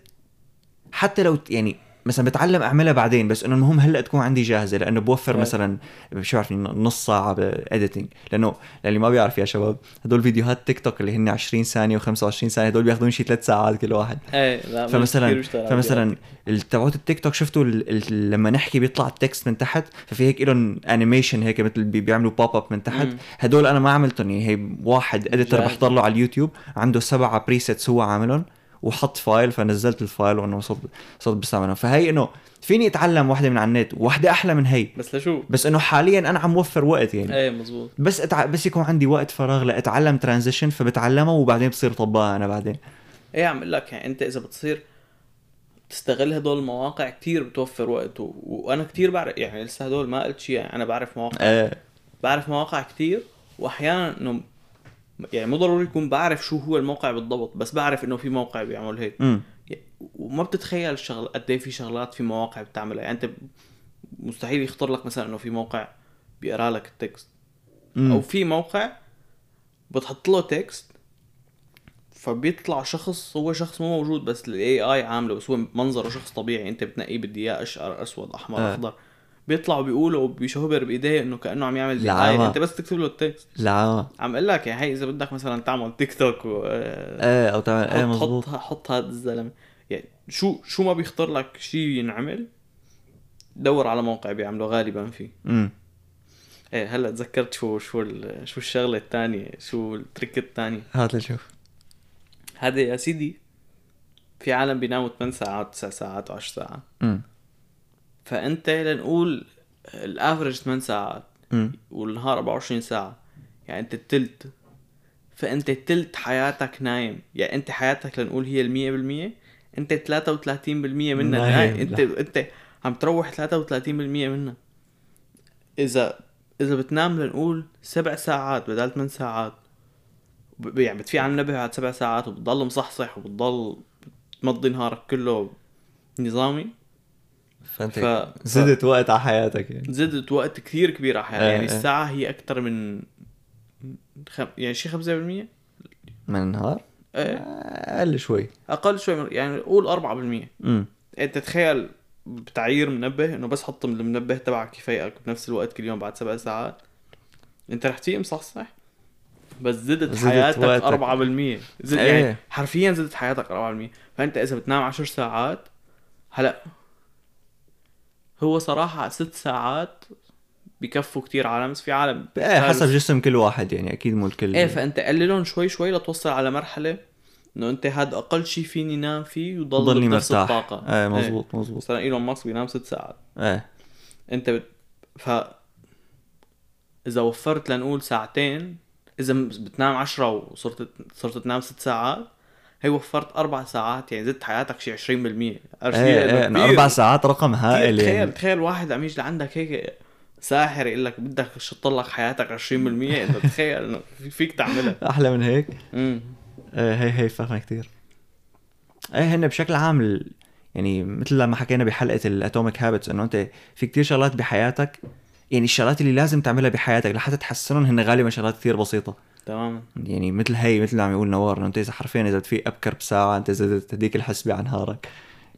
حتى لو يعني مثلا بتعلم أعملها بعدين بس إنه المهم هلأ تكون عندي جاهزة لأنه بوفر إيه. مثلا شو بعرفني نص ساعة ب editing لأنه للي ما بيعرف يا شباب هدول فيديوهات تيك توك اللي هن 20 ثانية و25 ثانية هدول بياخذون شي ثلاث ساعات كل واحد إيه فمثلا فمثلا تبعون التيك توك شفتوا. لما نحكي بيطلع ال text من تحت ففي هيك لهم animation هيك مثل بي- بيعملوا pop up من تحت. هدول أنا ما عملتهم يعني هي واحد editor جاهز. بحضر له على اليوتيوب عنده سبعة presets هو عاملهم وحط file فنزلت ال file وانه صرت صرت بستعملهم فهي إنه فيني أتعلم واحدة من على النت وواحده أحلى من هي. بس لشو؟ بس إنه حاليا أنا عم وفر وقت يعني. إيه مزبوط. بس أتع... بس يكون عندي وقت فراغ لأتعلم transition فبتعلمها وبعدين بصير طبقها أنا بعدين. إيه عم أقول لك يعني أنت إذا بتصير تستغل هدول المواقع كتير بتوفر وقت و... وأنا كتير بعرف يعني لسه هدول ما قلت شيء يعني أنا بعرف مواقع. إيه. بعرف مواقع كتير واحيانا إنه يعني مو ضروري يكون بعرف شو هو الموقع بالضبط بس بعرف إنه في موقع بيعمل هيك وما بتتخيل الشغل قد إيه في شغلات في مواقع بتعملها. يعني أنت مستحيل يخطر لك مثلا إنه في موقع بيقرأ لك ال text. أو في موقع بتحط له text فبيطلع شخص هو شخص مو موجود بس ال AI عامله بس هو منظره شخص طبيعي. أنت بتنقيه بدي اياه أشقر أسود أحمر آه. أخضر. بيطلع بيقولوا وبيشوبر بإيديه إنه كأنه عم يعمل دعايه ما- أنت بس تكتب له ال text. لا عم أقول لك يعني هي إذا بدك مثلا تعمل تيك توك و إيه أو تعمل إيه حط مزبوط حط حط هذا الزلمة. يعني شو شو ما بيخطر لك شيء ينعمل دور على موقع بيعمله غالبا فيه. امم إيه هلأ تذكرت شو شو ال- شو الشغلة الثانية شو ال trick الثاني هات لشوف. هذا يا سيدي في عالم بيناموا 8 ساعات 9 ساعات و10 ساعات. امم فأنت لنقول الافرج 8 ساعات والنهار 24 ساعة. يعني أنت التلت. فأنت تلت حياتك نايم. يعني أنت حياتك لنقول هي المية بالمية. أنت 33% منها. نايم، نايم أنت. أنت عم تروح 33% منها. إذا إذا بتنام لنقول سبع ساعات بدل 8 ساعات. يعني بتفي على النبه بعد سبع ساعات وبتضل مصحصح وبتضل تمضي نهارك كله نظامي فانت ف- زدت وقت على حياتك يعني. زدت وقت كثير كبير على حياتي. إيه، يعني إيه. الساعة هي أكثر من خم... يعني شي 5% من النهار؟ إيه. أقل شوي. أقل شوي من... يعني قول 4% امم أنت تخيل بتعيير منبه إنه بس حط المنبه تبعك يفيقك بنفس الوقت كل يوم بعد سبع ساعات. أنت رح تيجي مصحصح بس زدت, زدت حياتك وقتك. 4% زد إيه. يعني حرفيا زدت حياتك 4% فأنت إذا بتنام 10 ساعات هلأ هو صراحة ست ساعات بكفوا كتير عالم في عالم. إيه حسب جسم كل واحد يعني أكيد مو الكل. إيه فأنت قللهم شوي شوي لتوصل على مرحلة إنه أنت هذا أقل شيء فيني نام فيه وضل ضلني بنفس مرتاح. الطاقة. إيه مزبوط مزبوط مثلا إيلون ماسك بينام ست ساعات. إيه. أنت بت... ف إذا وفرت لنقول ساعتين إذا بتنام عشرة وصرت صرت تنام ست ساعات هي وفرت أربع ساعات يعني زدت حياتك شي 20% عرفت إيه؟ إيه أربع ساعات رقم هائل تخيل يعني. تخيل واحد عم يجي لعندك هيك ساحر يقول لك بدك شطر لك حياتك 20% انت تخيل إنه في- فيك تعملها. [LAUGHS] أحلى من هيك؟ امم إيه هي هي فاهمة كتير. إيه هن بشكل عام يعني مثل لما حكينا بحلقة ال Atomic Habits إنه أنت في كتير شغلات بحياتك يعني الشغلات اللي لازم تعملها بحياتك لحتى تحسنهم هن غالبا شغلات كتير بسيطة. تماما يعني مثل هي مثل اللي عم يقول نوار إنه أنت إذا حرفيا إذا فقت أبكر بساعة أنت زدت هديك الحسبة عن نهارك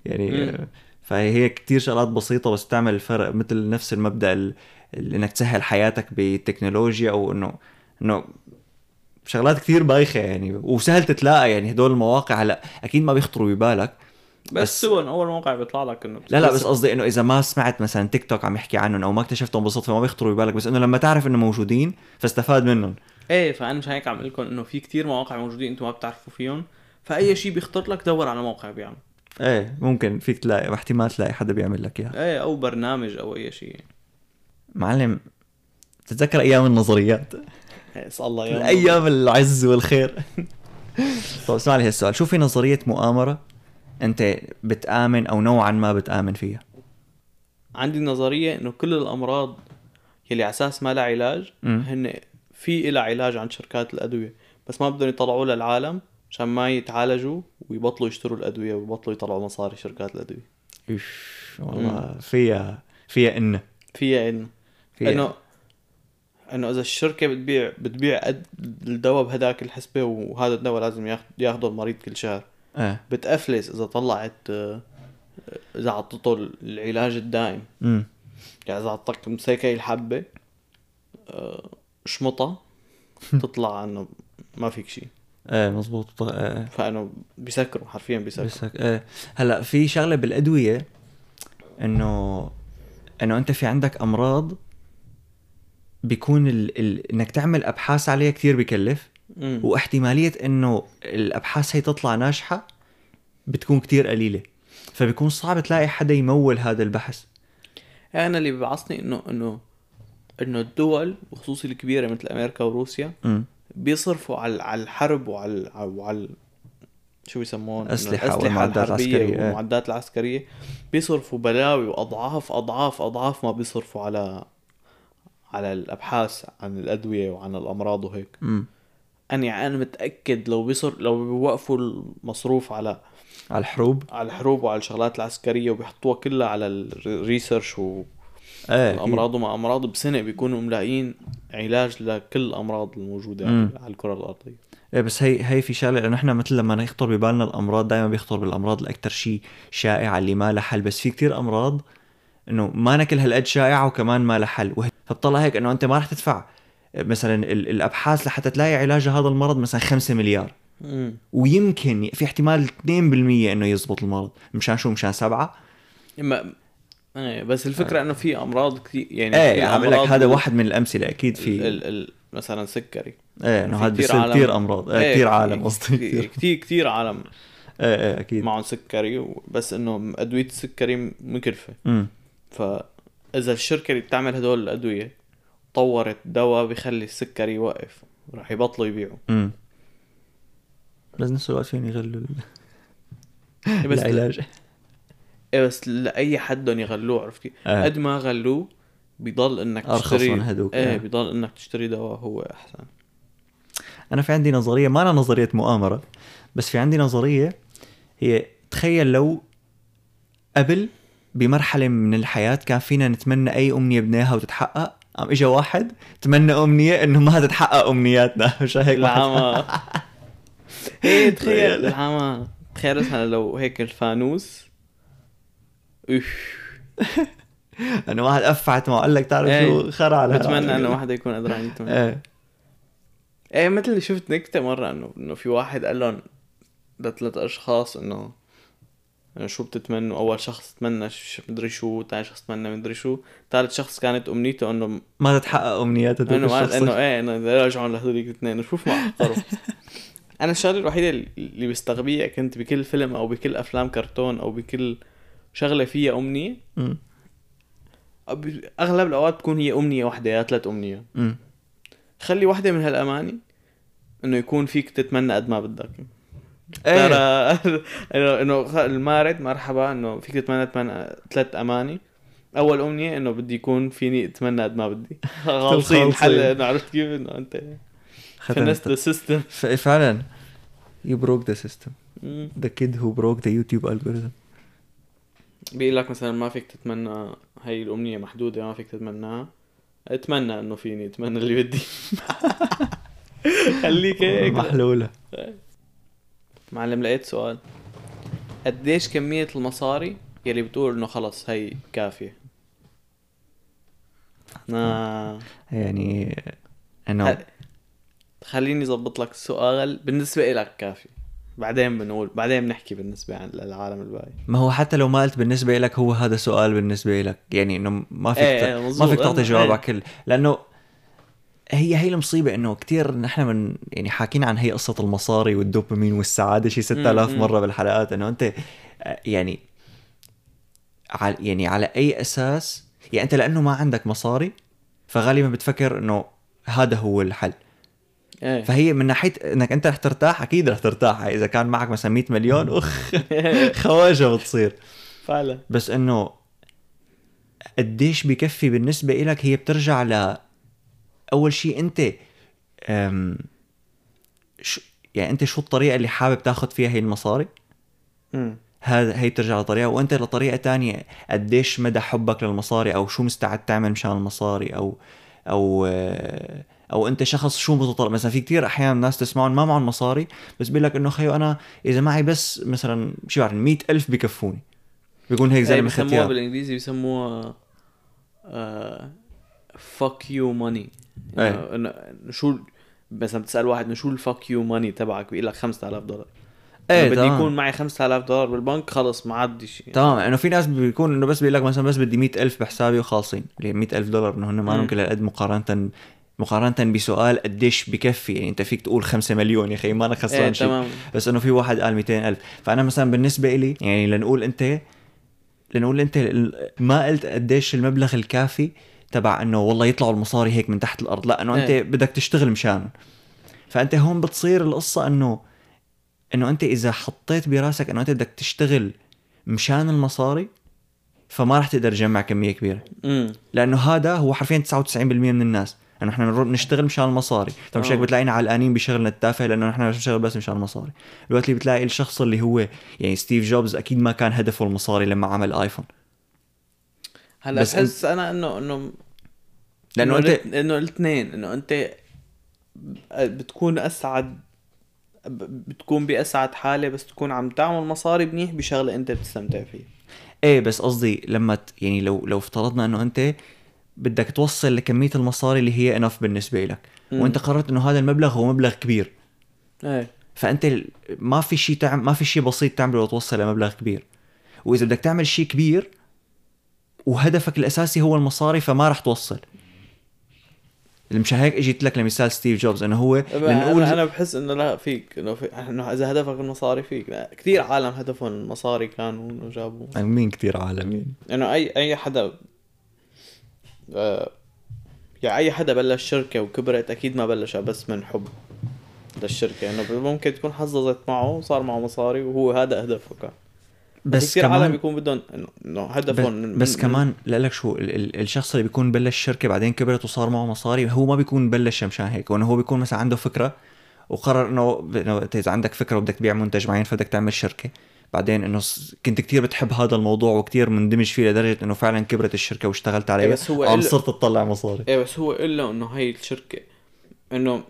يعني مم. فهي هي كتير شغلات بسيطة بس تعمل الفرق مثل نفس المبدأ ال- ال- إنك تسهل حياتك بالتكنولوجيا أو إنه إنه شغلات كثير بايخة يعني وسهل تتلاقى يعني هدول المواقع. هلأ أكيد ما بيخطروا ببالك بس, بس- هو أول موقع بيطلع لك إنه لا لا بس قصدي إنه إذا ما سمعت مثلا تيك توك عم يحكي عنهم أو ما اكتشفتهم بالصدفة ما بيخطروا ببالك. بس إنه لما تعرف إنه موجودين فاستفاد منهم. إيه فأنا مش هيك عم أقول لكم إنه في كتير مواقع موجودين أنتم ما بتعرفوا فيهم. فأي شيء بيخطر لك دور على موقع بيعمل. إيه ممكن فيك تلاقي احتمال تلاقي حدا بيعمل لك إياها. إيه أو برنامج أو أي شيء. معلم تتذكر أيام النظريات؟ إيه، اسال الله يوم الأيام العز والخير. طب اسمع لي هالسؤال. شو في نظرية مؤامرة أنت بتآمن أو نوعا ما بتآمن فيها؟ عندي نظرية إنه كل الأمراض يلي على أساس ما لها علاج. هن في لها علاج عند شركات الأدوية بس ما بدهم يطلعوا للعالم عشان ما يتعالجوا ويبطلوا يشتروا الأدوية ويبطلوا يطلعوا مصاري شركات الأدوية. إيش؟ والله فيها فيها انه فيها انه فيها. إنه إنه إذا الشركة بتبيع بتبيع الدواء بهداك الحسبة وهذا الدواء لازم ياخده المريض كل شهر. إيه بتأفلس إذا طلعت آه، إذا عطته العلاج الدائم. امم يعني إذا عطاك مسيكة الحبة شمطة [LAUGHS] تطلع إنه ما فيك شيء إيه مزبوط. ط- إيه فإنه بيسكروا حرفيا بيسكروا. هيك- إيه. هلأ في شغلة بالأدوية إنه إنه أنت في عندك أمراض بيكون ال... ال... إنك تعمل أبحاث عليها كثير بكلف. مم. واحتمالية إنه الأبحاث هي تطلع ناجحة بتكون كتير قليلة. فبيكون صعب تلاقي حدا يمول هذا البحث. يعني أنا اللي بيبعصني انه إنه إنه الدول وخصوصي الكبيرة مثل أمريكا وروسيا بيصرفوا على على الحرب وعلى وعلى شو بيسمون؟ أسلحة والمعدات العسكرية، إيه. والمعدات العسكرية. بيصرفوا بلاوي واضعاف اضعاف أضعاف ما بيصرفوا على على الأبحاث عن الأدوية وعن الأمراض وهيك. امم أنا يعني أنا متأكد لو بيصر لو بيوقفوا المصروف على على الحروب. على الحروب وعلى الشغلات العسكرية وبيحطوها كلها على الريسيرش إيه أكيد. والامراض وما أمراض بسنة بيكونوا ملاقيين علاج لكل الأمراض الموجودة مم. على الكرة الأرضية. إيه بس هي هي في شغلة لأنه إحنا مثل لما يخطر ببالنا الأمراض دائما بيخطر بالأمراض الاكثر شيء شائعه اللي ما لها حل. بس في كتير أمراض إنه ما نكل هالقد شائعة وكمان ما لها حل. فبطلع هيك إنه أنت ما رح تدفع. مثلا ال- الأبحاث لحتى تلاقي علاج لهذا المرض مثلا 5 مليار. ويمكن في احتمال 2% إنه يزبط المرض. مشان شو؟ مشان سبعة. إما إيه بس الفكرة إنه في أمراض كثير يعني إيه عم بقول لك هذا واحد من الأمثلة أكيد في ال ال مثلا سكري. إيه إنه هذا بيصير كثير أمراض. إيه إيه، كثير عالم قصدي. كثير كثير عالم. إيه إيه أكيد. معهم سكري بس إنه أدوية السكري مكلفة. امم فاذا الشركة اللي بتعمل هدول الأدوية طورت دواء بيخلي السكري يوقف راح يبطلوا يبيعوا. امم بس نفس الوقت فيهن يغلوه إيه بس العلاج. إيه بس لأي حد بدهم يغلوه عرفت كيف؟ آه. قد ما غلوه بيضل إنك أرخص تشتري من هدوك، إيه آه. بيضل إنك تشتري دواء هو أحسن أنا في عندي نظرية ما أنا نظرية مؤامرة بس في عندي نظرية هي تخيل لو قبل بمرحلة من الحياة كان فينا نتمنى أي أمنية بدناها وتتحقق قام اجى واحد تمنى أمنية إنه ما تتحقق أمنياتنا [LAUGHS] مش هيك العمى [LAUGHS] إيه تخيل العمى تخيل مثلا لو هيك الفانوس [LAUGHS] انه واحد أفعت معه قال لك تعرف إيه. شو خرع على بتمنى إنه واحد يكون قدران يتمنى [LAUGHS] إيه. إيه مثل اللي شفت نكتة مرة انه إنه في واحد قال لهم لثلاث أشخاص انه إنه شو بتتمنوا؟ أول شخص تمنى مدري شو ثاني شخص تمنى مدري شو ثالث شخص كانت أمنيته إنه ما تتحقق امنيات هدول إنه. إنه إيه إنه يرجعوا لهذوليك الاثنين شوف ما حقروا [LAUGHS] أنا الشغلة الوحيدة اللي بستغبيها كنت بكل فيلم أو بكل أفلام كرتون أو بكل شغلة فيها أمنية. أب- أغلب الأوقات بتكون هي أمنية واحدة يا ثلاث امنيات أمم. خلي واحدة من هالأماني إنه يكون فيك تتمنى قد ما بدك. إيه. ترى [LAUGHS] انه المارد مرحبا إنه فيك تتمنى تتمنى ثلاث أماني. أول أمنية إنه بدي يكون فيني أتمنى قد ما بدي. [LAUGHS] خالصين. حل إنه عرفت كيف إنه أنت finessed the system فعلا. You broke the system. the kid who broke the YouTube algorithm. بيقول لك مثلا ما فيك تتمنى هي الأمنية محدودة ما فيك تتمناها. أتمنى إنه فيني أتمنى اللي بدي. [LAUGHS] خليك هيك. محلولة. معلم لقيت سؤال. قديش كمية المصاري يلي بتقول إنه خلص هي كافية؟ آه. يعني انه ه- خليني أظبط لك السؤال بالنسبة لك كافي. بعدين بنقول بعدين بنحكي بالنسبة عن للعالم الباقي ما هو حتى لو ما قلت بالنسبة لك هو هذا سؤال بالنسبة لك يعني إنه ما فيك إيه، إيه، ما. فيك تعطي جواب إيه. على كل لأنه هي هي المصيبة إنه كتير نحن من يعني حاكينا عن هي قصة المصاري والدوبامين والسعادة شي 6000 مم. مرة بالحلقات إنه أنت يعني على يعني على أي أساس يعني أنت لأنه ما عندك مصاري فغالبا بتفكر إنه هذا هو الحل إيه. فهي من ناحية إنك أنت رح ترتاح أكيد رح ترتاح. إذا كان معك مثلا 100 مليون اخ [LAUGHS] خواجة بتصير. فعلا. بس إنه قديش بكفي بالنسبة إلك هي بترجع ل أول شيء أنت أم... شو... يعني أنت شو الطريقة اللي حابب تاخذ فيها هي المصاري. هذا هي بترجع لطريقة. وأنت لطريقة تانية قديش مدى حبك للمصاري؟ أو شو مستعد تعمل مشان المصاري؟ أو أو آه، أو أنت شخص شو متطلب. مثلا في كتير أحيانا ناس تسمعون ما معهم مصاري بس بيقول لك إنه خيو أنا إذا معي بس مثلا شو بعرف 100000 ألف بكفوني. بيكون هيك زلمه بسموها ختيار بالإنجليزي بيسموها fuck you money شو مثلا بتسال واحد إنه شو ال fuck you money تبعك؟ بيقول لك 5000 دولار. إيه بدي. يكون معي 5000 دولار بالبنك خلص ما عندي شيء. تمام. انه في ناس بيكون إنه بس بيقول لك مثلا بس بدي 100000 ألف بحسابي وخالصين. اللي 100000 ألف دولار إنه هن ما. لهم كل هالقد مقارنة مقارنة بسؤال قديش بكفي يعني أنت فيك تقول 5 مليون يا أخي ما أنا خسران إيه شيء. بس إنه في واحد قال 200 ألف. فأنا مثلا بالنسبة إلي يعني لنقول أنت لنقول أنت ما قلت قديش المبلغ الكافي تبع إنه والله يطلعوا المصاري هيك من تحت الأرض. لا إنه أنت إيه. بدك تشتغل مشانهم فأنت هون بتصير القصة إنه إنه أنت إذا حطيت براسك إنه أنت بدك تشتغل مشان المصاري فما راح تقدر تجمع كمية كبيرة. امم لأنه هذا هو حرفيا 99% من الناس. انه إحنا بنروح نشتغل مشان المصاري. فمش هيك آه. بتلاقينا علقانين بشغلنا التافه؟ لأنه نحن بنشتغل بس مشان المصاري. الوقت اللي بتلاقي الشخص اللي هو يعني ستيف جوبز أكيد ما كان هدفه المصاري لما عمل آيفون. هلا بس بحس أنا إنه إنه لأنه أنت إنه الاثنين إنه أنت بتكون أسعد بتكون بأسعد حالة بس تكون عم تعمل مصاري منيح بشغلة أنت بتستمتع فيها. إيه بس قصدي لما ت... يعني لو لو افترضنا إنه أنت بدك توصل لكمية المصاري اللي هي انف بالنسبة لك مم. وأنت قررت إنه هذا المبلغ هو مبلغ كبير. إيه. فأنت ما في شيء تعمل ما في شيء بسيط تعمله لتوصل لمبلغ كبير. وإذا بدك تعمل شيء كبير وهدفك الأساسي هو المصاري فما راح توصل. مشان هيك إجيت لك لمثال ستيف جوبز إنه هو لنقول أنا بحس إنه لا فيك. إنه في إنه إذا هدفك المصاري فيك. كثير عالم هدفهم المصاري كانوا انه جابوا مين كثير عالمين إنه اي أي حدا يعني أي حدا بلش شركة وكبرت أكيد ما بلشها بس من حب للشركة إنه ممكن تكون حظظت معه وصار معه مصاري وهو هذا هدفه كان. بس بس كثير عالم كمان بيكون بدهم انه بس, هدفهم بس من- كمان لك شو ال- ال- الشخص اللي بيكون بلش شركة بعدين كبرت وصار معه مصاري هو ما بيكون بلش مشان هيك وإنه هو بيكون مثلا عنده فكرة وقرر إنه إذا عندك فكرة وبدك تبيع منتج معين فبدك تعمل شركة. بعدين إنه كنت كتير بتحب هذا الموضوع وكتير مندمج فيه لدرجة إنه فعلا كبرت الشركة واشتغلت عليها. بس هو عم إل- صرت تطلع مصاري. إيه بس هو إلا إنه هاي الشركة إنه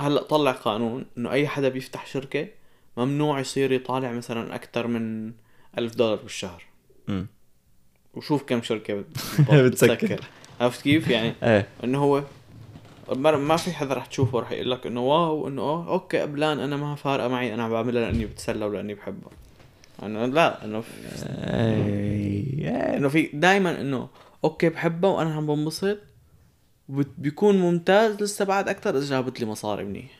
هلأ طلع قانون إنه أي حدا بيفتح شركة ممنوع يصير يطالع مثلا أكثر من ألف دولار بالشهر. امم وشوف كم شركة بت- [LAUGHS] بتسكر. بتسكر. عرفت كيف؟ يعني [LAUGHS] إيه. إنه هو ما ما في حدا رح تشوفه رح يقول لك إنه واو إنه أوكي قبلان أنا ما فارقة معي أنا بعملها لأني بتسلى ولأني بحبها. انه لا انه في إيه. انه في دائما انه أوكي بحبها وأنا عم بنبسط بيكون ممتاز لسه بعد أكثر إذا جابت لي مصاري منيح.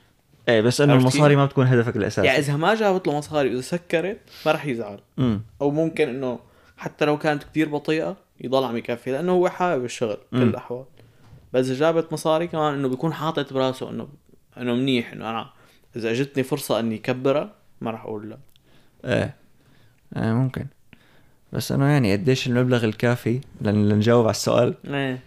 إيه بس إنه المصاري؟ ما بتكون هدفك الأساسي. يعني إذا ما جابت له مصاري وإذا سكرت ما رح يزعل. امم أو ممكن إنه حتى لو كانت كتير بطيئة يضل عم يكفي لأنه هو حابب الشغل بكل. الأحوال. بس إذا جابت مصاري كمان إنه بيكون حاطط براسه انه إنه منيح إنه أنا إذا أجتني فرصة إني كبرها ما رح أقول لا. إيه. إيه ممكن. بس انه يعني قديش المبلغ الكافي لن لنجاوب على السؤال؟ إيه.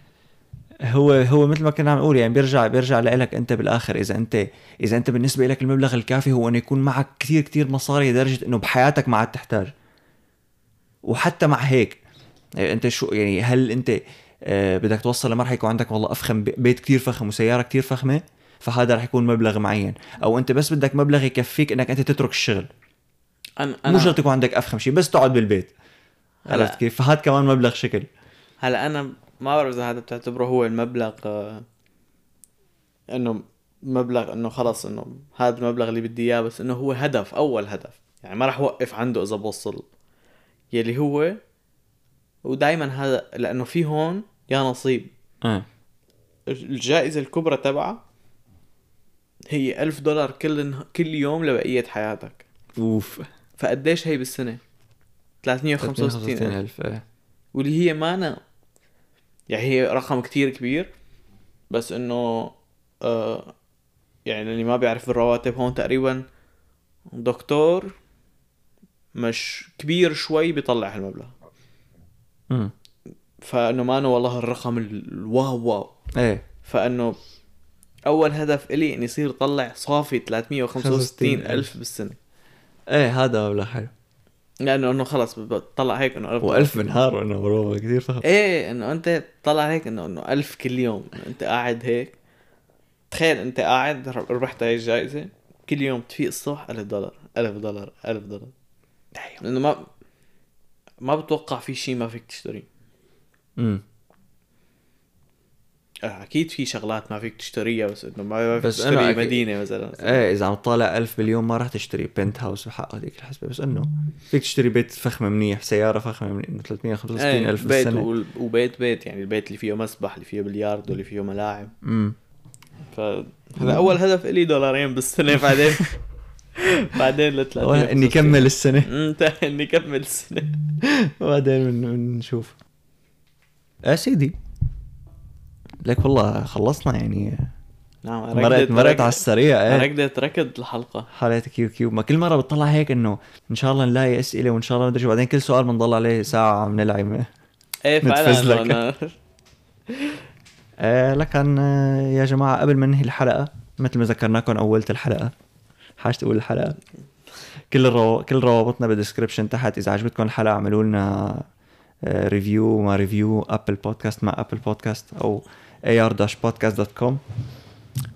هو هو مثل ما كنا عم نقول يعني بيرجع بيرجع لك أنت بالآخر. إذا انت إذا أنت بالنسبة لك المبلغ الكافي هو إنه يكون معك كثير كثير مصاري لدرجة إنه بحياتك ما عاد تحتاج. وحتى مع هيك يعني أنت شو يعني هل أنت آه، بدك توصل لمرحلة يكون عندك والله أفخم بي- بيت كثير فخم وسيارة كثير فخمة فهذا رح يكون مبلغ معين. أو أنت بس بدك مبلغ يكفيك إنك أنت تترك الشغل. أنا مو شرط أنا يكون عندك أفخم شيء بس تقعد بالبيت. عرفت كيف؟ فهذا كمان مبلغ شكل. هلا أنا ما بعرف إذا هذا بتعتبره هو المبلغ آه، إنه مبلغ إنه خلص إنه هذا المبلغ اللي بدي إياه بس إنه هو هدف أول هدف. يعني ما راح اوقف عنده إذا بوصل يلي هو. ودائما هذا لأنه في هون يا نصيب. آه. الجائزة الكبرى تبعها هي ألف دولار كل كل يوم لبقية حياتك. أوف. فقديش هي بالسنة؟ 365 ألف. ألف إيه. واللي هي مانا يعني هي رقم كتير كبير بس إنه آه يعني اللي ما بيعرف الرواتب هون تقريبا دكتور مش كبير شوي بيطلع هالمبلغ. امم فإنه مانو والله الرقم ال- الواو واو. إيه. فإنه أول هدف إلي إني يصير طلع صافي 365 ألف بالسنة. إيه هذا مبلغ حلو. لأنه إنه خلص بطلع هيك إنه ألف و1000 بالنهار انه برافو كثير فخم إيه إنه أنت طلع هيك انه إنه ألف كل يوم. أنت قاعد هيك. تخيل أنت قاعد ربحت هاي الجائزة كل يوم تفيق الصبح ألف دولار ألف دولار ألف دولار. لأنه ما ما بتوقع في شيء ما فيك تشتريه. امم آه، أكيد في شغلات ما فيك تشتريها بس إنه ما فيك بس تشتري أنا أكيد- مدينة مثلا. إيه إذا عم تطالع ألف باليوم ما راح تشتري بنت هاوس بحق هذيك الحسبة بس إنه فيك تشتري بيت فخم منيح سيارة فخمة منيح إنه 365 إيه ألف بيت بالسنة. وال- وبيت بيت يعني البيت اللي فيه مسبح اللي فيه بلياردو اللي فيه ملاعب. امم فهذا أول هدف إلي دولارين بالسنة بعدين [LAUGHS] بعدين ل 30 إني كمل السنة. [LAUGHS] إني كمل السنة. وبعدين بن- بنشوف. يا سيدي. لك والله خلصنا يعني. نعم مرقت مرقت على السريع إيه. ركضت ركض الحلقة. حلقات Q&A. ما كل مرة بتطلع هيك إنه إن شاء الله نلاقي أسئلة وإن شاء الله مدري شو. بعدين كل سؤال بنضل عليه ساعة عم نلعب. إيه. فعلا أنا- آه لكن آه يا جماعة قبل ما ننهي الحلقة مثل ما ذكرناكم أولت الحلقة. حاجة تقول الحلقة. كل الرو... كل روابطنا بال description تحت. إذا عجبتكم الحلقة اعملوا لنا آه review ما review Apple Podcast مع Apple Podcast أو ar-podcast.com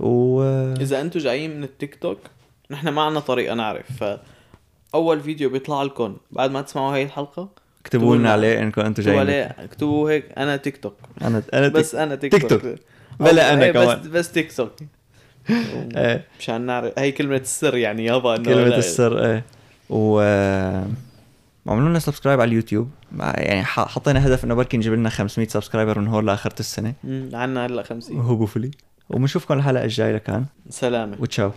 و آه، إذا أنتم جايين من التيك توك نحن ما عنا طريقة نعرف فأول فيديو بيطلع لكم بعد ما تسمعوا هاي الحلقة اكتبوا لنا عليه إنكم أنتم جايين. اكتبوا هيك أنا تيك توك. أنا أنا بس أنا Tik, TikTok. بلا أنا إيه، كمان. بس بس تيك توك. [LAUGHS] إيه. مشان نعرف هي كلمة السر يعني يابا كلمة السر إيه. و آه، عملوا لنا subscribe على اليوتيوب. يعني حطينا هدف إنه بركي نجيب لنا 500 subscriber من هون لاخرة السنة. مم، عنا هلا 50 hopefully. وبنشوفكم الحلقة الجاية لكان. سلامة. وتشاو.